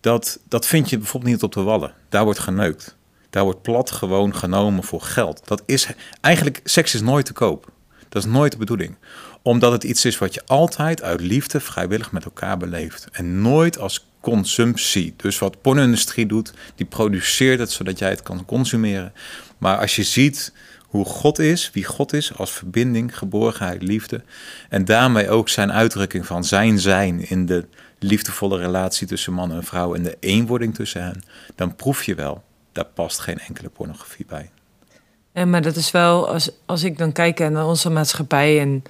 dat, dat vind je bijvoorbeeld niet op de wallen. Daar wordt geneukt. Daar wordt plat gewoon genomen voor geld. Dat is eigenlijk, seks is nooit te koop. Dat is nooit de bedoeling. Omdat het iets is wat je altijd uit liefde vrijwillig met elkaar beleeft. En nooit als consumptie. Dus wat pornindustrie doet, die produceert het zodat jij het kan consumeren. Maar als je ziet hoe God is, wie God is als verbinding, geborgenheid, liefde. En daarmee ook zijn uitdrukking van zijn zijn in de liefdevolle relatie tussen man en vrouw en de eenwording tussen hen. Dan proef je wel, daar past geen enkele pornografie bij. En maar dat is wel, als, als ik dan kijk naar onze maatschappij en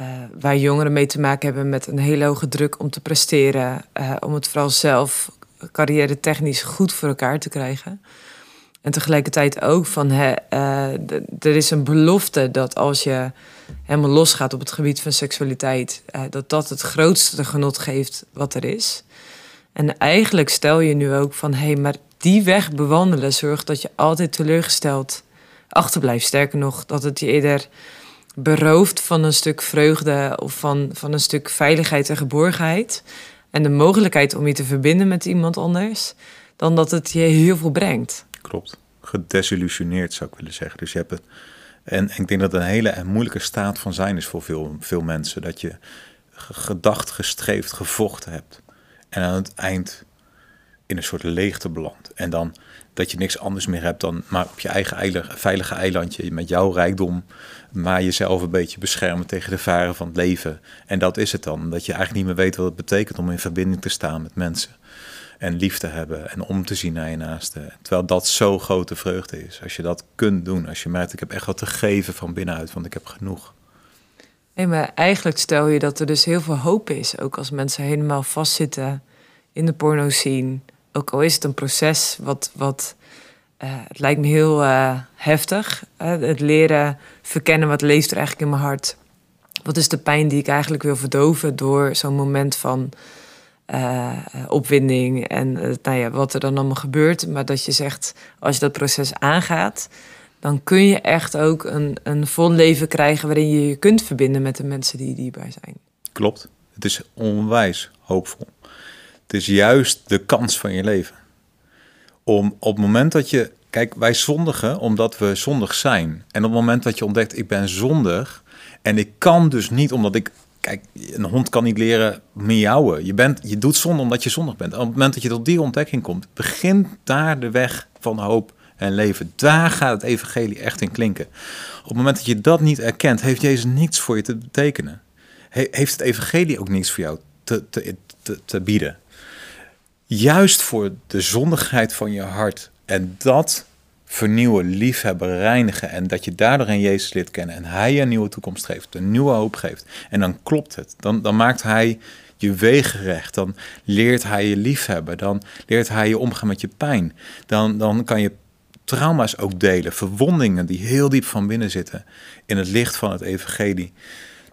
uh, waar jongeren mee te maken hebben met een hele hoge druk om te presteren, uh, om het vooral zelf carrière technisch goed voor elkaar te krijgen. En tegelijkertijd ook van hè, uh, er is een belofte dat als je helemaal losgaat op het gebied van seksualiteit, dat dat het grootste genot geeft wat er is. En eigenlijk stel je nu ook van hé, hey, maar die weg bewandelen zorgt dat je altijd teleurgesteld achterblijft. Sterker nog, dat het je eerder berooft van een stuk vreugde of van, van een stuk veiligheid en geborgenheid. En de mogelijkheid om je te verbinden met iemand anders, dan dat het je heel veel brengt. Klopt. Gedesillusioneerd zou ik willen zeggen. Dus je hebt het. En ik denk dat het een hele moeilijke staat van zijn is voor veel, veel mensen. Dat je gedacht, gestreefd, gevochten hebt. En aan het eind in een soort leegte belandt. En dan dat je niks anders meer hebt dan maar op je eigen veilige eilandje met jouw rijkdom, maar jezelf een beetje beschermen tegen de varen van het leven. En dat is het dan. Dat je eigenlijk niet meer weet wat het betekent om in verbinding te staan met mensen. En lief te hebben en om te zien naar je naaste. Terwijl dat zo grote vreugde is. Als je dat kunt doen. Als je merkt, ik heb echt wat te geven van binnenuit, want ik heb genoeg. Nee, maar eigenlijk stel je dat er dus heel veel hoop is. Ook als mensen helemaal vastzitten in de porno scene ook al is het een proces wat, wat uh, het lijkt me heel uh, heftig. Het leren verkennen wat leeft er eigenlijk in mijn hart. Wat is de pijn die ik eigenlijk wil verdoven door zo'n moment van opwinding en nou ja, wat er dan allemaal gebeurt. Maar dat je zegt, als je dat proces aangaat, dan kun je echt ook een, een vol leven krijgen waarin je je kunt verbinden met de mensen die dierbaar zijn. Klopt. Het is onwijs hoopvol. Het is juist de kans van je leven. Om op het moment dat je. Kijk, wij zondigen omdat we zondig zijn. En op het moment dat je ontdekt, ik ben zondig. En ik kan dus niet omdat ik. Kijk, een hond kan niet leren miauwen. Je, bent, je doet zonde omdat je zondig bent. op het moment dat je tot die ontdekking komt, begint daar de weg van hoop en leven. Daar gaat het evangelie echt in klinken. Op het moment dat je dat niet erkent, heeft Jezus niets voor je te betekenen. heeft het evangelie ook niets voor jou te, te, te, te bieden juist voor de zondigheid van je hart. En dat vernieuwen, liefhebben, reinigen. En dat je daardoor een Jezus leert kennen. En hij een nieuwe toekomst geeft, een nieuwe hoop geeft. En dan klopt het. Dan, dan maakt hij je wegen recht. Dan leert hij je liefhebben. Dan leert hij je omgaan met je pijn. Dan, dan kan je trauma's ook delen. Verwondingen die heel diep van binnen zitten. In het licht van het evangelie.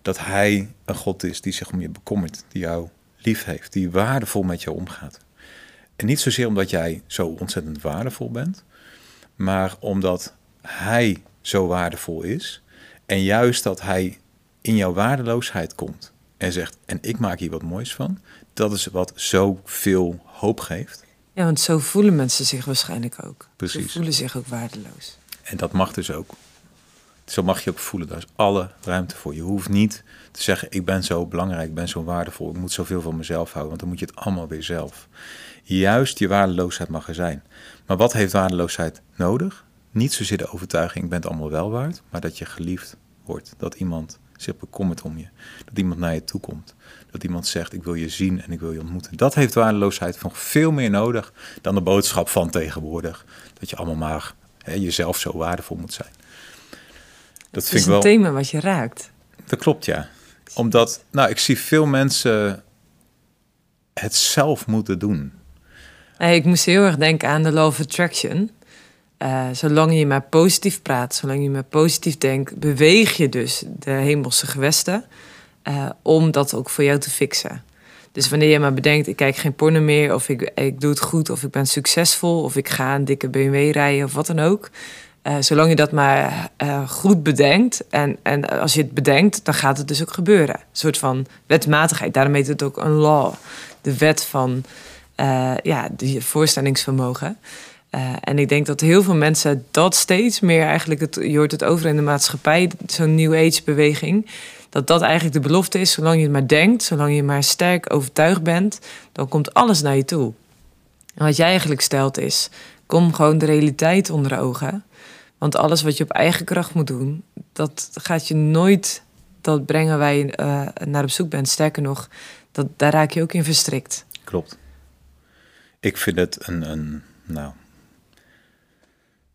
Dat hij een God is die zich om je bekommert. Die jou lief heeft. Die waardevol met jou omgaat. En niet zozeer omdat jij zo ontzettend waardevol bent, maar omdat hij zo waardevol is. En juist dat hij in jouw waardeloosheid komt en zegt: En ik maak hier wat moois van. Dat is wat zoveel hoop geeft. Ja, want zo voelen mensen zich waarschijnlijk ook. Precies. Ze voelen zich ook waardeloos. En dat mag dus ook. Zo mag je ook voelen. Daar is alle ruimte voor. Je hoeft niet te zeggen: Ik ben zo belangrijk, ik ben zo waardevol, ik moet zoveel van mezelf houden. Want dan moet je het allemaal weer zelf juist je waardeloosheid mag er zijn. Maar wat heeft waardeloosheid nodig? Niet zozeer de overtuiging, ik ben het allemaal wel waard, maar dat je geliefd wordt. Dat iemand zich bekommert om je. Dat iemand naar je toe komt. Dat iemand zegt, ik wil je zien en ik wil je ontmoeten. Dat heeft waardeloosheid nog veel meer nodig dan de boodschap van tegenwoordig. Dat je allemaal maar hè, jezelf zo waardevol moet zijn. Dat vind ik wel... een thema wat je raakt. Dat klopt, ja. Omdat, nou, ik zie veel mensen het zelf moeten doen. Ik moest heel erg denken aan de Law of Attraction. Uh, zolang je maar positief praat, zolang je maar positief denkt, beweeg je dus de hemelse gewesten uh, om dat ook voor jou te fixen. Dus wanneer je maar bedenkt, ik kijk geen porno meer, of ik, ik doe het goed, of ik ben succesvol, of ik ga een dikke BMW rijden, of wat dan ook. Uh, zolang je dat maar goed bedenkt, en, en als je het bedenkt, dan gaat het dus ook gebeuren. Een soort van wetmatigheid, daarom heet het ook een law. De wet van uh, ja, die voorstellingsvermogen. Uh, en ik denk dat heel veel mensen dat steeds meer eigenlijk, het, je hoort het over in de maatschappij, zo'n New Age beweging, dat dat eigenlijk de belofte is. Zolang je het maar denkt, zolang je maar sterk overtuigd bent, dan komt alles naar je toe. En wat jij eigenlijk stelt is, kom gewoon de realiteit onder ogen. Want alles wat je op eigen kracht moet doen, dat gaat je nooit dat brengen waar je eh, naar op zoek bent. Sterker nog, dat, daar raak je ook in verstrikt. Klopt. Ik vind het een, een, nou,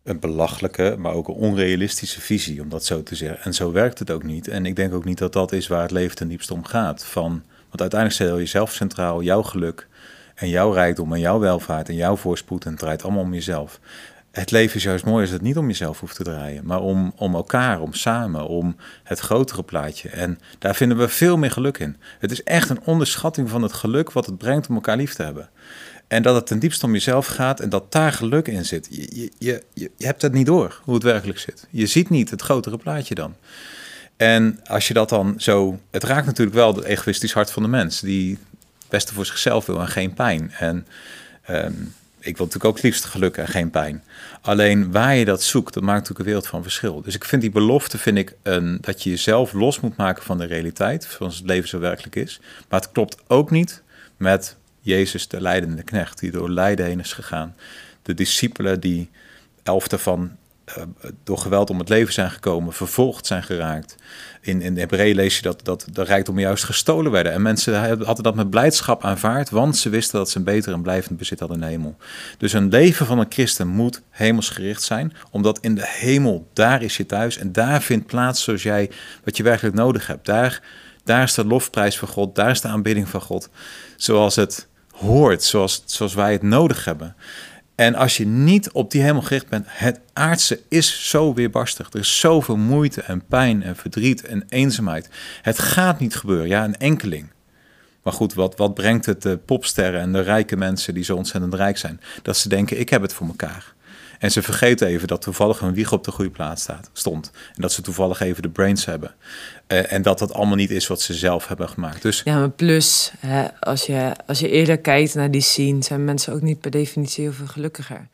een belachelijke, maar ook een onrealistische visie, om dat zo te zeggen. En zo werkt het ook niet. En ik denk ook niet dat dat is waar het leven ten diepste om gaat. Van, want uiteindelijk stel je jezelf centraal, jouw geluk en jouw rijkdom en jouw welvaart en jouw voorspoed. En het draait allemaal om jezelf. Het leven is juist mooi als het niet om jezelf hoeft te draaien, maar om, om elkaar, om samen, om het grotere plaatje. En daar vinden we veel meer geluk in. Het is echt een onderschatting van het geluk wat het brengt om elkaar lief te hebben. En dat het ten diepste om jezelf gaat en dat daar geluk in zit. Je, je, je, je hebt het niet door hoe het werkelijk zit. Je ziet niet het grotere plaatje dan. En als je dat dan zo. Het raakt natuurlijk wel het egoïstisch hart van de mens, die het beste voor zichzelf wil en geen pijn. En um, ik wil natuurlijk ook het liefst geluk en geen pijn. Alleen waar je dat zoekt, dat maakt natuurlijk een wereld van verschil. Dus ik vind die belofte, vind ik, een, dat je jezelf los moet maken van de realiteit, zoals het leven zo werkelijk is. Maar het klopt ook niet met Jezus, de leidende knecht, die door lijden heen is gegaan. De discipelen die elf daarvan uh, door geweld om het leven zijn gekomen, vervolgd zijn geraakt. In, in Hebreeën lees je dat, dat de rijkdom juist gestolen werden. En mensen hadden dat met blijdschap aanvaard, want ze wisten dat ze een beter en blijvend bezit hadden in de hemel. Dus een leven van een christen moet hemelsgericht zijn, omdat in de hemel, daar is je thuis en daar vindt plaats zoals jij, wat je werkelijk nodig hebt. Daar, daar is de lofprijs van God, daar is de aanbidding van God, zoals het hoort, zoals, zoals wij het nodig hebben. En als je niet op die hemel gericht bent, het aardse is zo weerbarstig. Er is zoveel moeite en pijn en verdriet en eenzaamheid. Het gaat niet gebeuren, ja, een enkeling. Maar goed, wat, wat brengt het de popsterren en de rijke mensen die zo ontzettend rijk zijn? Dat ze denken, ik heb het voor elkaar. En ze vergeten even dat toevallig hun wieg op de goede plaats staat, stond. En dat ze toevallig even de brains hebben. Uh, en dat dat allemaal niet is wat ze zelf hebben gemaakt. Dus... Ja, maar plus, hè, als, je, als je eerder kijkt naar die scene, zijn mensen ook niet per definitie heel veel gelukkiger.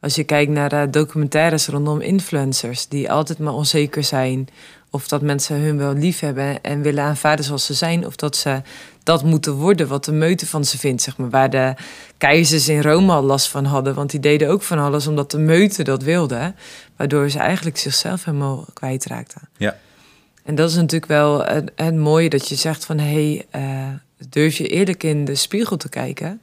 Als je kijkt naar documentaires rondom influencers, die altijd maar onzeker zijn. Of dat mensen hun wel lief hebben en willen aanvaarden zoals ze zijn. Of dat ze dat moeten worden wat de meute van ze vindt. Zeg maar. Waar de keizers in Rome al last van hadden. Want die deden ook van alles omdat de meute dat wilde. Waardoor ze eigenlijk zichzelf helemaal kwijtraakten. Ja. En dat is natuurlijk wel het, het mooie dat je zegt van... hé, hey, uh, durf je eerlijk in de spiegel te kijken...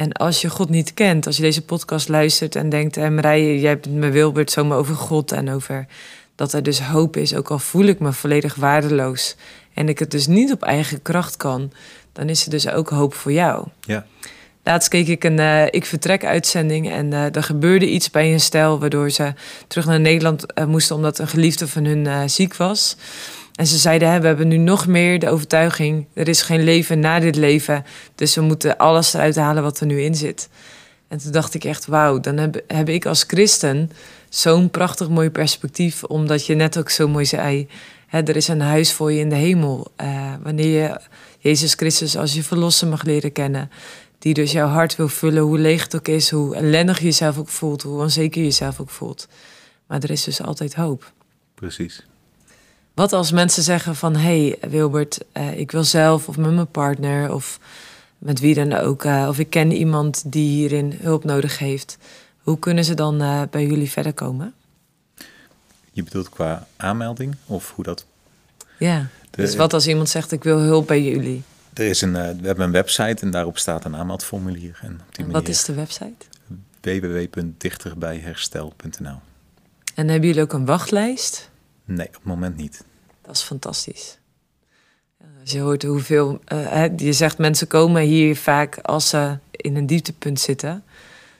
En als je God niet kent, als je deze podcast luistert en denkt, eh, Marije, jij hebt me Wilbert zomaar over God en over dat er dus hoop is, ook al voel ik me volledig waardeloos en ik het dus niet op eigen kracht kan, dan is er dus ook hoop voor jou. Ja. Laatst keek ik een uh, Ik Vertrek uitzending en uh, er gebeurde iets bij een stel waardoor ze terug naar Nederland uh, moesten omdat een geliefde van hun ziek was. En ze zeiden, we hebben nu nog meer de overtuiging, er is geen leven na dit leven, dus we moeten alles eruit halen wat er nu in zit. En toen dacht ik echt, wauw, dan heb, heb ik als christen zo'n prachtig mooi perspectief, omdat je net ook zo mooi zei, er is een huis voor je in de hemel. Uh, wanneer je Jezus Christus als je verlosser mag leren kennen, die dus jouw hart wil vullen, hoe leeg het ook is, hoe ellendig je jezelf ook voelt, hoe onzeker je jezelf ook voelt. Maar er is dus altijd hoop. Precies. Wat als mensen zeggen van, hé hey, Wilbert, uh, ik wil zelf of met mijn partner of met wie dan ook, uh, of ik ken iemand die hierin hulp nodig heeft. Hoe kunnen ze dan bij jullie verder komen? Je bedoelt qua aanmelding of hoe dat? Ja, de, dus wat als iemand zegt ik wil hulp bij jullie? Er is een, uh, we hebben een website en daarop staat een aanmeldformulier. En op die en wat is de website? www.dichterbijherstel.nl En hebben jullie ook een wachtlijst? Nee, op het moment niet. Dat is fantastisch. Als je hoort hoeveel. Uh, je zegt mensen komen hier vaak als ze in een dieptepunt zitten.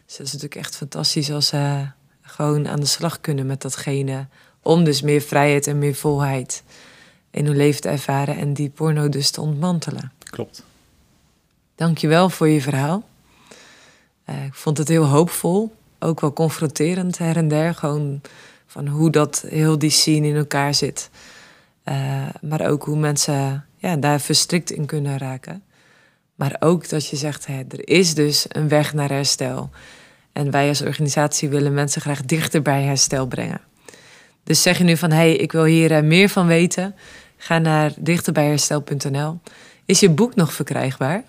Dus dat is natuurlijk echt fantastisch als ze gewoon aan de slag kunnen met datgene. Om dus meer vrijheid en meer volheid in hun leven te ervaren en die porno dus te ontmantelen. Klopt. Dankjewel voor je verhaal. Uh, ik vond het heel hoopvol, ook wel confronterend her en der. Gewoon van hoe dat heel die scene in elkaar zit. Uh, maar ook hoe mensen ja, daar verstrikt in kunnen raken. Maar ook dat je zegt, hè, er is dus een weg naar herstel. En wij als organisatie willen mensen graag dichter bij herstel brengen. Dus zeg je nu van, hé, hey, ik wil hier uh, meer van weten. Ga naar dichterbijherstel.nl. Is je boek nog verkrijgbaar?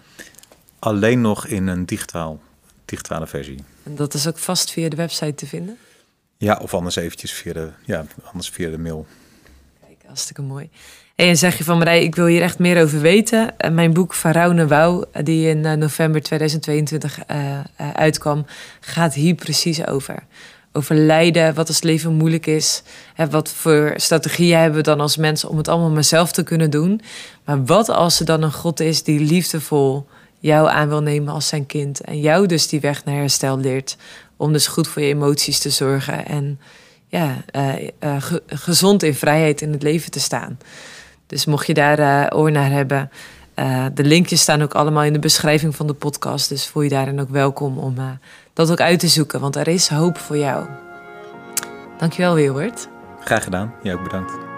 Alleen nog in een digitaal, digitale versie. En dat is ook vast via de website te vinden? Ja, of anders eventjes via de, ja, anders via de mail. Kijk, hartstikke mooi. En zeg je van Marij, ik wil hier echt meer over weten. Uh, mijn boek Van Wouw, die in uh, november 2022 uh, uitkwam, gaat hier precies over. Over lijden, wat als leven moeilijk is. Wat voor strategieën hebben we dan als mensen om het allemaal maar zelf te kunnen doen. Maar wat als er dan een God is die liefdevol jou aan wil nemen als zijn kind. En jou dus die weg naar herstel leert. Om dus goed voor je emoties te zorgen. En ja, gezond in vrijheid in het leven te staan. Dus mocht je daar uh, oor naar hebben, uh, de linkjes staan ook allemaal in de beschrijving van de podcast. Dus voel je daarin ook welkom om uh, dat ook uit te zoeken, want er is hoop voor jou. Dankjewel, Wilbert. Graag gedaan. Jij ook bedankt.